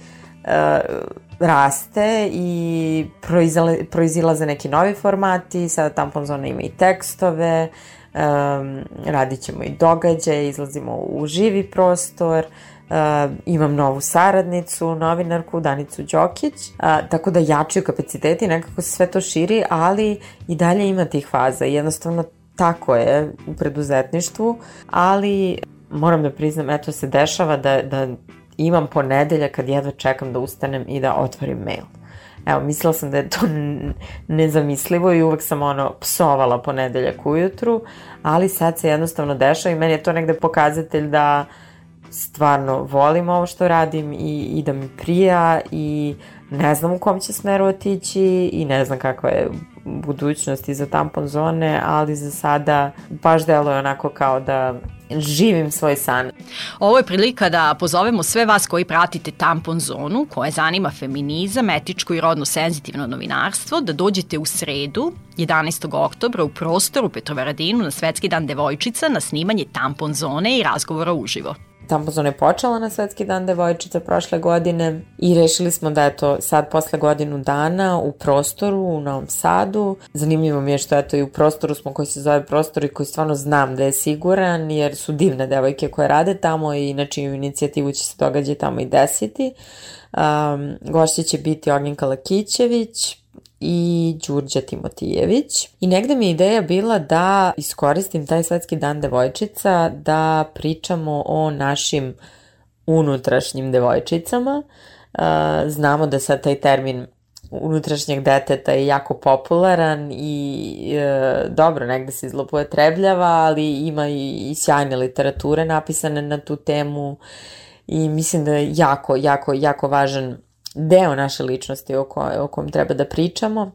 raste i proizile, proizilaze neki novi formati, sada Tampon Zona ima i tekstove, um, radit ćemo i događaje, izlazimo u živi prostor, Uh, imam novu saradnicu, novinarku Danicu Đokić, uh, tako da jačaju kapaciteti, nekako se sve to širi, ali i dalje ima tih faza. Jednostavno tako je u preduzetništvu, ali moram da priznam, eto se dešava da, da imam ponedelja kad jedva čekam da ustanem i da otvorim mail. Evo, mislila sam da je to nezamislivo i uvek sam ono psovala ponedeljak ujutru, ali sad se jednostavno dešava i meni je to negde pokazatelj da stvarno volim ovo što radim i, i da mi prija i ne znam u kom će smeru otići i ne znam kakva je budućnost i za tampon zone, ali za sada baš deluje onako kao da živim svoj san. Ovo je prilika da pozovemo sve vas koji pratite tampon zonu, koje zanima feminizam, etičko i rodno senzitivno novinarstvo, da dođete u sredu, 11. oktobra, u prostoru Petrovaradinu na Svetski dan devojčica na snimanje tampon zone i razgovora uživo. Tampozon je počela na Svetski dan devojčica prošle godine i rešili smo da eto sad posle godinu dana u prostoru u Novom Sadu. Zanimljivo mi je što eto i u prostoru smo koji se zove prostor i koji stvarno znam da je siguran jer su divne devojke koje rade tamo i na čiju inicijativu će se događaj tamo i desiti. Um, gošće će biti Ognjenka Lakićević, i Đurđa Timotijević. I negde mi je ideja bila da iskoristim taj svetski dan devojčica da pričamo o našim unutrašnjim devojčicama. Znamo da sad taj termin unutrašnjeg deteta je jako popularan i e, dobro, negde se zlopotrebljava, ali ima i, i sjajne literature napisane na tu temu i mislim da je jako, jako, jako važan deo naše ličnosti o, koj, o kom treba da pričamo.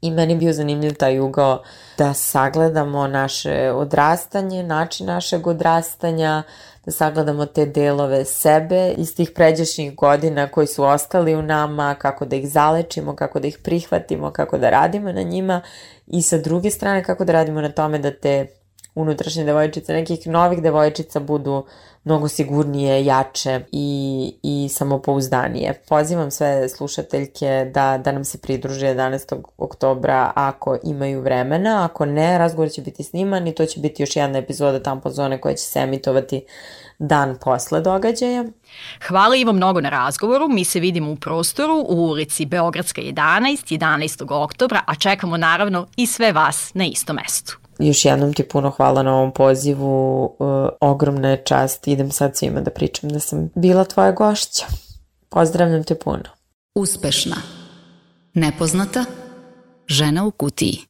I meni bio zanimljiv taj ugao da sagledamo naše odrastanje, način našeg odrastanja, da sagledamo te delove sebe iz tih pređašnjih godina koji su ostali u nama, kako da ih zalečimo, kako da ih prihvatimo, kako da radimo na njima i sa druge strane kako da radimo na tome da te unutrašnje devojčice, nekih novih devojčica budu mnogo sigurnije, jače i, i samopouzdanije. Pozivam sve slušateljke da, da nam se pridruže 11. oktobra ako imaju vremena, ako ne, razgovor će biti sniman i to će biti još jedna epizoda Tampozone koja će se emitovati dan posle događaja. Hvala Ivo mnogo na razgovoru. Mi se vidimo u prostoru u ulici Beogradska 11, 11. oktobra, a čekamo naravno i sve vas na istom mestu. Još jednom ti puno hvala na ovom pozivu, uh, ogromna je čast, idem sad svima da pričam da sam bila tvoja gošća. Pozdravljam te puno. Uspešna. Nepoznata. Žena u kutiji.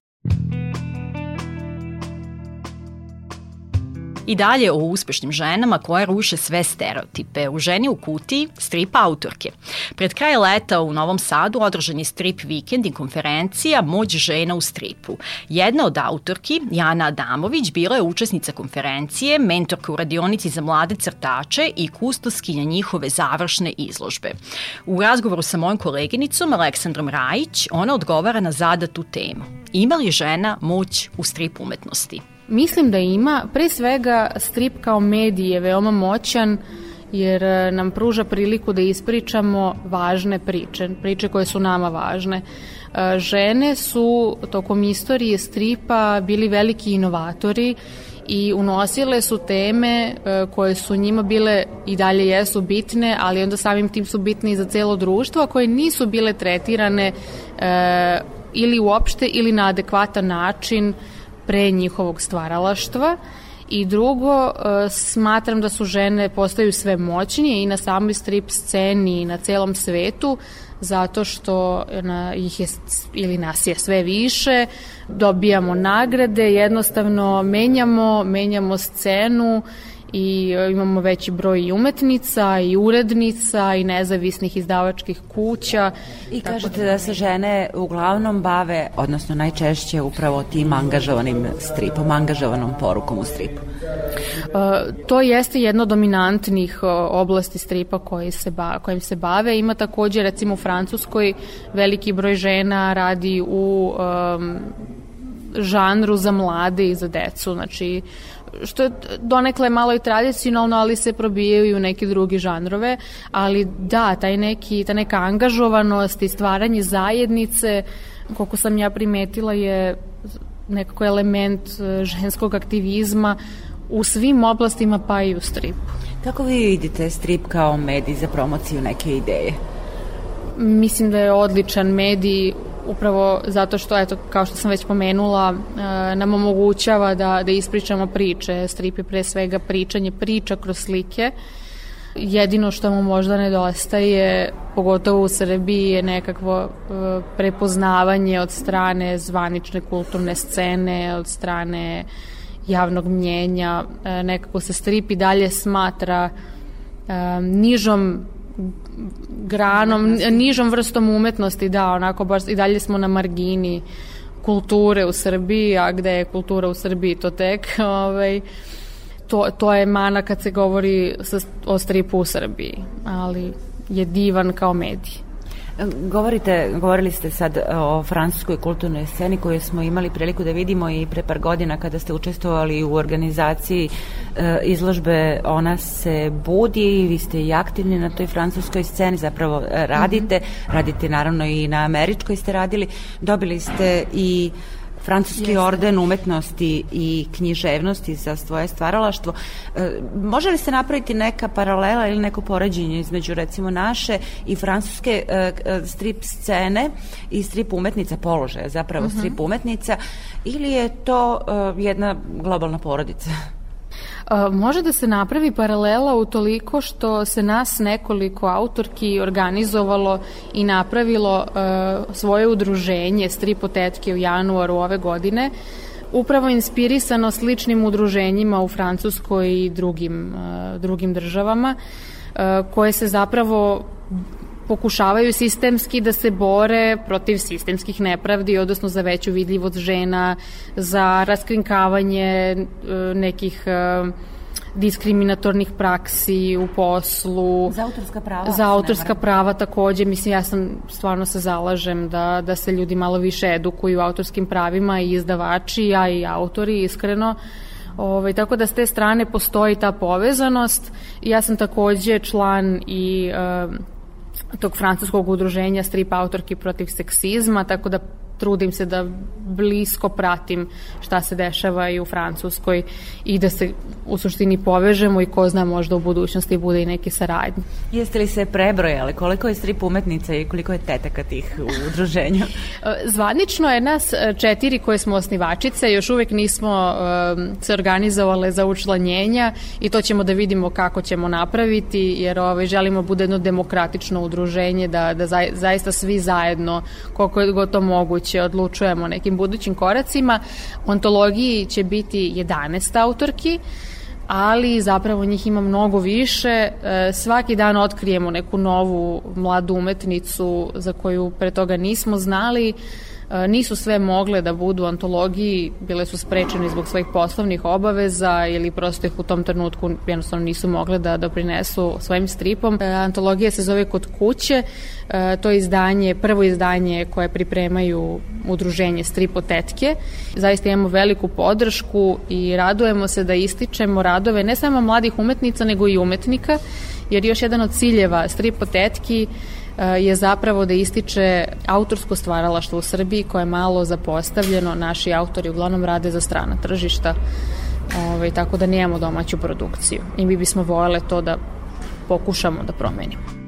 I dalje o uspešnim ženama koje ruše sve stereotipe. U ženi u kutiji strip autorke. Pred kraj leta u Novom Sadu održan je strip vikend i konferencija Moć žena u stripu. Jedna od autorki, Jana Adamović, bila je učesnica konferencije, mentorka u radionici za mlade crtače i kustoskinja njihove završne izložbe. U razgovoru sa mojom koleginicom Aleksandrom Rajić, ona odgovara na zadatu temu. Ima li žena moć u strip umetnosti? Mislim da ima. Pre svega strip kao medij je veoma moćan jer e, nam pruža priliku da ispričamo važne priče, priče koje su nama važne. E, žene su tokom istorije stripa bili veliki inovatori i unosile su teme e, koje su njima bile i dalje jesu bitne, ali onda samim tim su bitne i za celo društvo, a koje nisu bile tretirane ili uopšte ili na adekvatan način pre njihovog stvaralaštva. I drugo, e, smatram da su žene postaju sve moćnije i na samoj strip sceni i na celom svetu zato što na, ih je ili nas je sve više, dobijamo nagrade, jednostavno menjamo, menjamo scenu i e, imamo veći broj i umetnica i urednica i nezavisnih izdavačkih kuća. I kažete da... da se žene uglavnom bave, odnosno najčešće upravo tim angažovanim stripom, angažovanom porukom u stripu. Uh, to jeste jedno dominantnih uh, oblasti stripa koji se ba, kojim se bave. Ima takođe recimo u Francuskoj veliki broj žena radi u um, žanru za mlade i za decu, znači što je donekle malo i tradicionalno, ali se probijaju i u neke drugi žanrove, ali da, taj neki, ta neka angažovanost i stvaranje zajednice, koliko sam ja primetila je nekako element e, ženskog aktivizma u svim oblastima pa i u stripu. Kako vi vidite strip kao medij za promociju neke ideje? Mislim da je odličan medij upravo zato što, eto, kao što sam već pomenula, e, nam omogućava da, da ispričamo priče. Strip je pre svega pričanje priča kroz slike. Jedino što mu možda nedostaje, pogotovo u Srbiji, je nekakvo e, prepoznavanje od strane zvanične kulturne scene, od strane javnog mnjenja. E, nekako se strip i dalje smatra nižom granom, nižom vrstom umetnosti, da, onako baš i dalje smo na margini kulture u Srbiji, a gde je kultura u Srbiji to tek, ovaj, to, to je mana kad se govori sa, o stripu u Srbiji, ali je divan kao medij. Govorite, govorili ste sad o francuskoj kulturnoj sceni koju smo imali priliku da vidimo i pre par godina kada ste učestvovali u organizaciji e, izložbe Ona se budi, vi ste i aktivni na toj francuskoj sceni, zapravo e, radite, mm -hmm. radite naravno i na američkoj ste radili, dobili ste i Francuski Jeste. orden umetnosti i književnosti za svoje stvaralaštvo. E, može li se napraviti neka paralela ili neko poređenje između recimo naše i francuske e, e, strip scene i strip umetnica položaja, zapravo uh mhm. -huh. strip umetnica ili je to jedna globalna porodica? Može da se napravi paralela u toliko što se nas nekoliko autorki organizovalo i napravilo svoje udruženje Stripotetke u januaru ove godine, upravo inspirisano sličnim udruženjima u Francuskoj i drugim, drugim državama, koje se zapravo pokušavaju sistemski da se bore protiv sistemskih nepravdi, odnosno za veću vidljivost žena, za raskrinkavanje e, nekih e, diskriminatornih praksi u poslu. Za autorska prava? Za autorska prava takođe. Mislim, ja sam stvarno se zalažem da, da se ljudi malo više edukuju u autorskim pravima i izdavači, a i autori, iskreno. Ove, ovaj, tako da s te strane postoji ta povezanost. Ja sam takođe član i uh, tog francuskog udruženja strip autorki protiv seksizma, tako da trudim se da blisko pratim šta se dešava i u Francuskoj i da se u suštini povežemo i ko zna možda u budućnosti bude i neke saradnje. Jeste li se prebrojali koliko je strip umetnica i koliko je tetaka tih u udruženju? Zvanično je nas e, četiri koje smo osnivačice, još uvek nismo um, se organizovale za učlanjenja i to ćemo da vidimo kako ćemo napraviti jer ovaj, želimo bude jedno demokratično udruženje da, da zaista svi zajedno koliko je god to moguće odlučujemo o nekim budućim koracima. U antologiji će biti 11 autorki, ali zapravo njih ima mnogo više. E, svaki dan otkrijemo neku novu mladu umetnicu za koju pre toga nismo znali. E, nisu sve mogle da budu antologiji, bile su sprečene zbog svojih poslovnih obaveza ili prosto ih u tom trenutku jednostavno nisu mogle da doprinesu svojim stripom. E, antologija se zove Kod kuće, to je izdanje, prvo izdanje koje pripremaju udruženje Stripotetke. Zaista imamo veliku podršku i radujemo se da ističemo radove ne samo mladih umetnica nego i umetnika, jer još jedan od ciljeva Stripotetki e, je zapravo da ističe autorsko stvaralaštvo u Srbiji koje je malo zapostavljeno. Naši autori uglavnom rade za strana tržišta, ovaj, tako da nemamo domaću produkciju. I mi bismo voljele to da pokušamo da promenimo.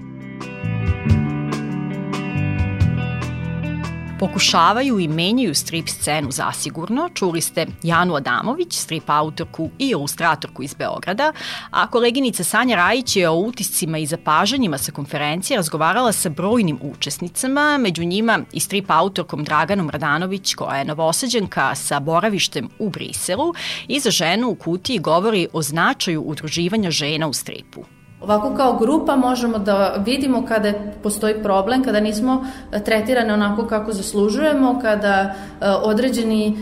Pokušavaju i menjaju strip scenu zasigurno. Čuli ste Janu Adamović, strip autorku i ilustratorku iz Beograda, a koleginica Sanja Rajić je o utiscima i zapažanjima sa konferencije razgovarala sa brojnim učesnicama, među njima i strip autorkom Draganom Radanović, koja je novosađenka sa boravištem u Briselu i za ženu u kutiji govori o značaju udruživanja žena u stripu. Ovako kao grupa možemo da vidimo kada postoji problem, kada nismo tretirane onako kako zaslužujemo, kada e, određeni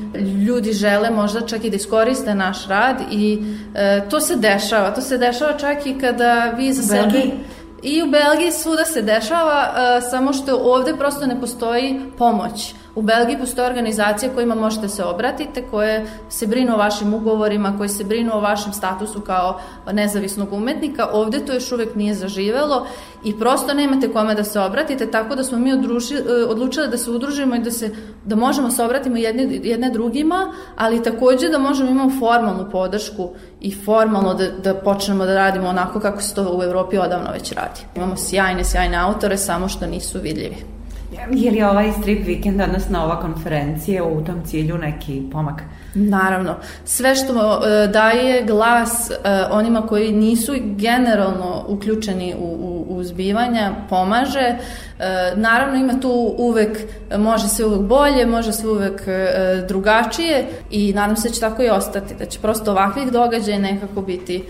ljudi žele možda čak i da iskoriste naš rad i e, to se dešava. To se dešava čak i kada vi za sebe... I u Belgiji svuda se dešava, e, samo što ovde prosto ne postoji pomoć. U Belgiji postoje organizacije kojima možete se obratite, koje se brinu o vašim ugovorima, koje se brinu o vašem statusu kao nezavisnog umetnika. Ovde to još uvek nije zaživelo i prosto nemate kome da se obratite, tako da smo mi odruži, odlučili da se udružimo i da, se, da možemo se obratimo jedne, jedne drugima, ali takođe da možemo imamo formalnu podršku i formalno da, da počnemo da radimo onako kako se to u Evropi odavno već radi. Imamo sjajne, sjajne autore, samo što nisu vidljivi. Je li ovaj strip vikend, odnosno ova konferencija u tom cilju neki pomak? Naravno. Sve što uh, daje glas uh, onima koji nisu generalno uključeni u, u, u zbivanja, pomaže. Uh, naravno ima tu uvek, može se uvek bolje, može se uvek drugačije i nadam se da će tako i ostati, da će prosto ovakvih događaja nekako biti,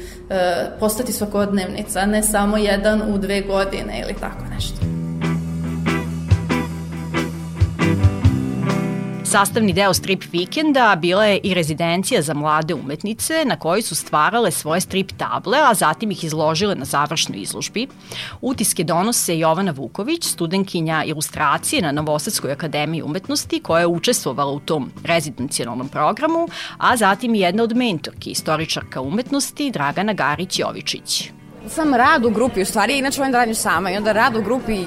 postati svakodnevnica, ne samo jedan u dve godine ili tako nešto. Sastavni deo strip vikenda bila je i rezidencija za mlade umetnice na kojoj su stvarale svoje strip table, a zatim ih izložile na završnoj izložbi. Utiske donose Jovana Vuković, studenkinja ilustracije na Novosadskoj akademiji umetnosti koja je učestvovala u tom rezidencijalnom programu, a zatim i jedna od mentorki, istoričarka umetnosti Dragana Garić-Jovičić sam rad u grupi, u stvari inače volim da radim sama i onda rad u grupi,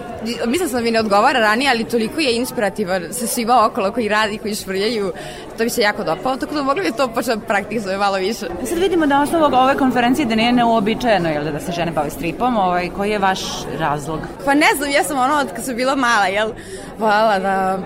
mislim sam da mi ne odgovara ranije, ali toliko je inspirativan sa svima okolo koji radi, koji švrljaju, to bi se jako dopalo, tako da mogli bi to početi da praktizuje malo više. Sad vidimo da osnovu ove konferencije da nije neuobičajeno, jel da, da se žene bave stripom, ovaj, koji je vaš razlog? Pa ne znam, ja sam ono od kad sam bila mala, jel, vala da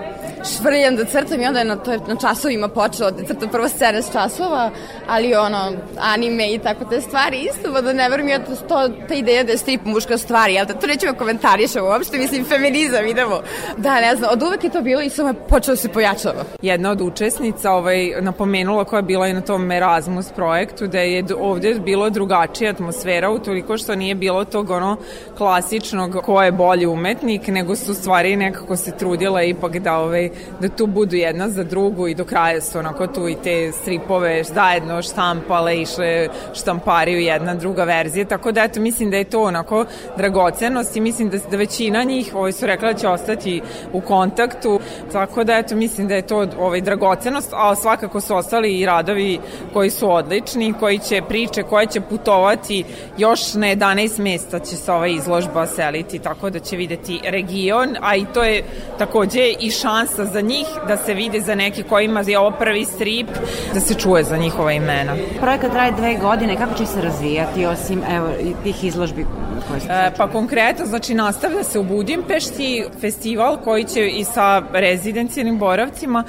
švrljam da crtam i onda je na, to je na časovima počelo da crtam prvo scene s časova, ali ono, anime i tako te stvari isto, pa da ne verujem ja to, to, ta ideja da je strip muška stvar, jel da to nećemo komentarišati uopšte, mislim feminizam idemo. Da, ne znam, od uvek je to bilo i samo je počelo da se pojačava. Jedna od učesnica ovaj, napomenula koja je bila i na tom Erasmus projektu da je ovde bilo drugačija atmosfera utoliko što nije bilo tog ono klasičnog ko je bolji umetnik, nego su stvari nekako se trudila ipak da ovaj, da tu budu jedna za drugu i do kraja su onako tu i te stripove zajedno štampale, išle štampariju jedna druga verzija, tako da eto mislim da je to onako dragocenost i mislim da, da većina njih ovaj, su rekla da će ostati u kontaktu, tako da eto mislim da je to ovaj, dragocenost, a svakako su ostali i radovi koji su odlični, koji će priče, koje će putovati još na 11 mesta će se ova izložba seliti, tako da će videti region, a i to je takođe i šansa za njih da se vide za neki kojima je ovo prvi strip, da se čuje za njihova imena. Projekat traje dve godine, kako će se razvijati osim evo, tih izložbi koje ste e, Pa konkretno, znači nastavlja se u Budimpešti festival koji će i sa rezidencijalnim boravcima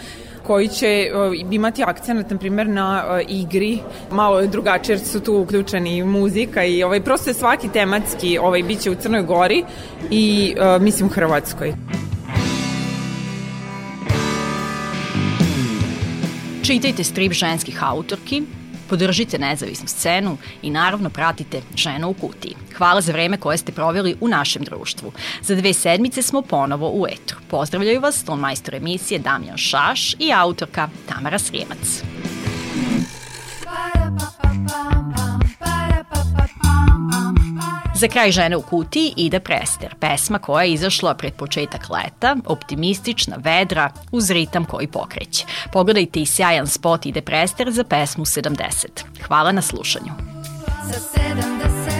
koji će uh, imati akcent, na primjer, na uh, igri, malo drugačije jer su tu uključeni muzika i ovaj, prosto je svaki tematski ovaj, biće u Crnoj Gori i uh, mislim Hrvatskoj. Čitajte strip ženskih autorki, podržite nezavisnu scenu i naravno pratite Ženu u kutiji. Hvala za vreme koje ste proveli u našem društvu. Za dve sedmice smo ponovo u etru. Pozdravljaju vas tonmajstor emisije Damjan Šaš i autorka Tamara Srijemac. Za kraj žene u kutiji ide Prester, pesma koja je izašla pred početak leta, optimistična, vedra, uz ritam koji pokreće. Pogledajte i sjajan spot ide Prester za pesmu 70. Hvala na slušanju. Sa 70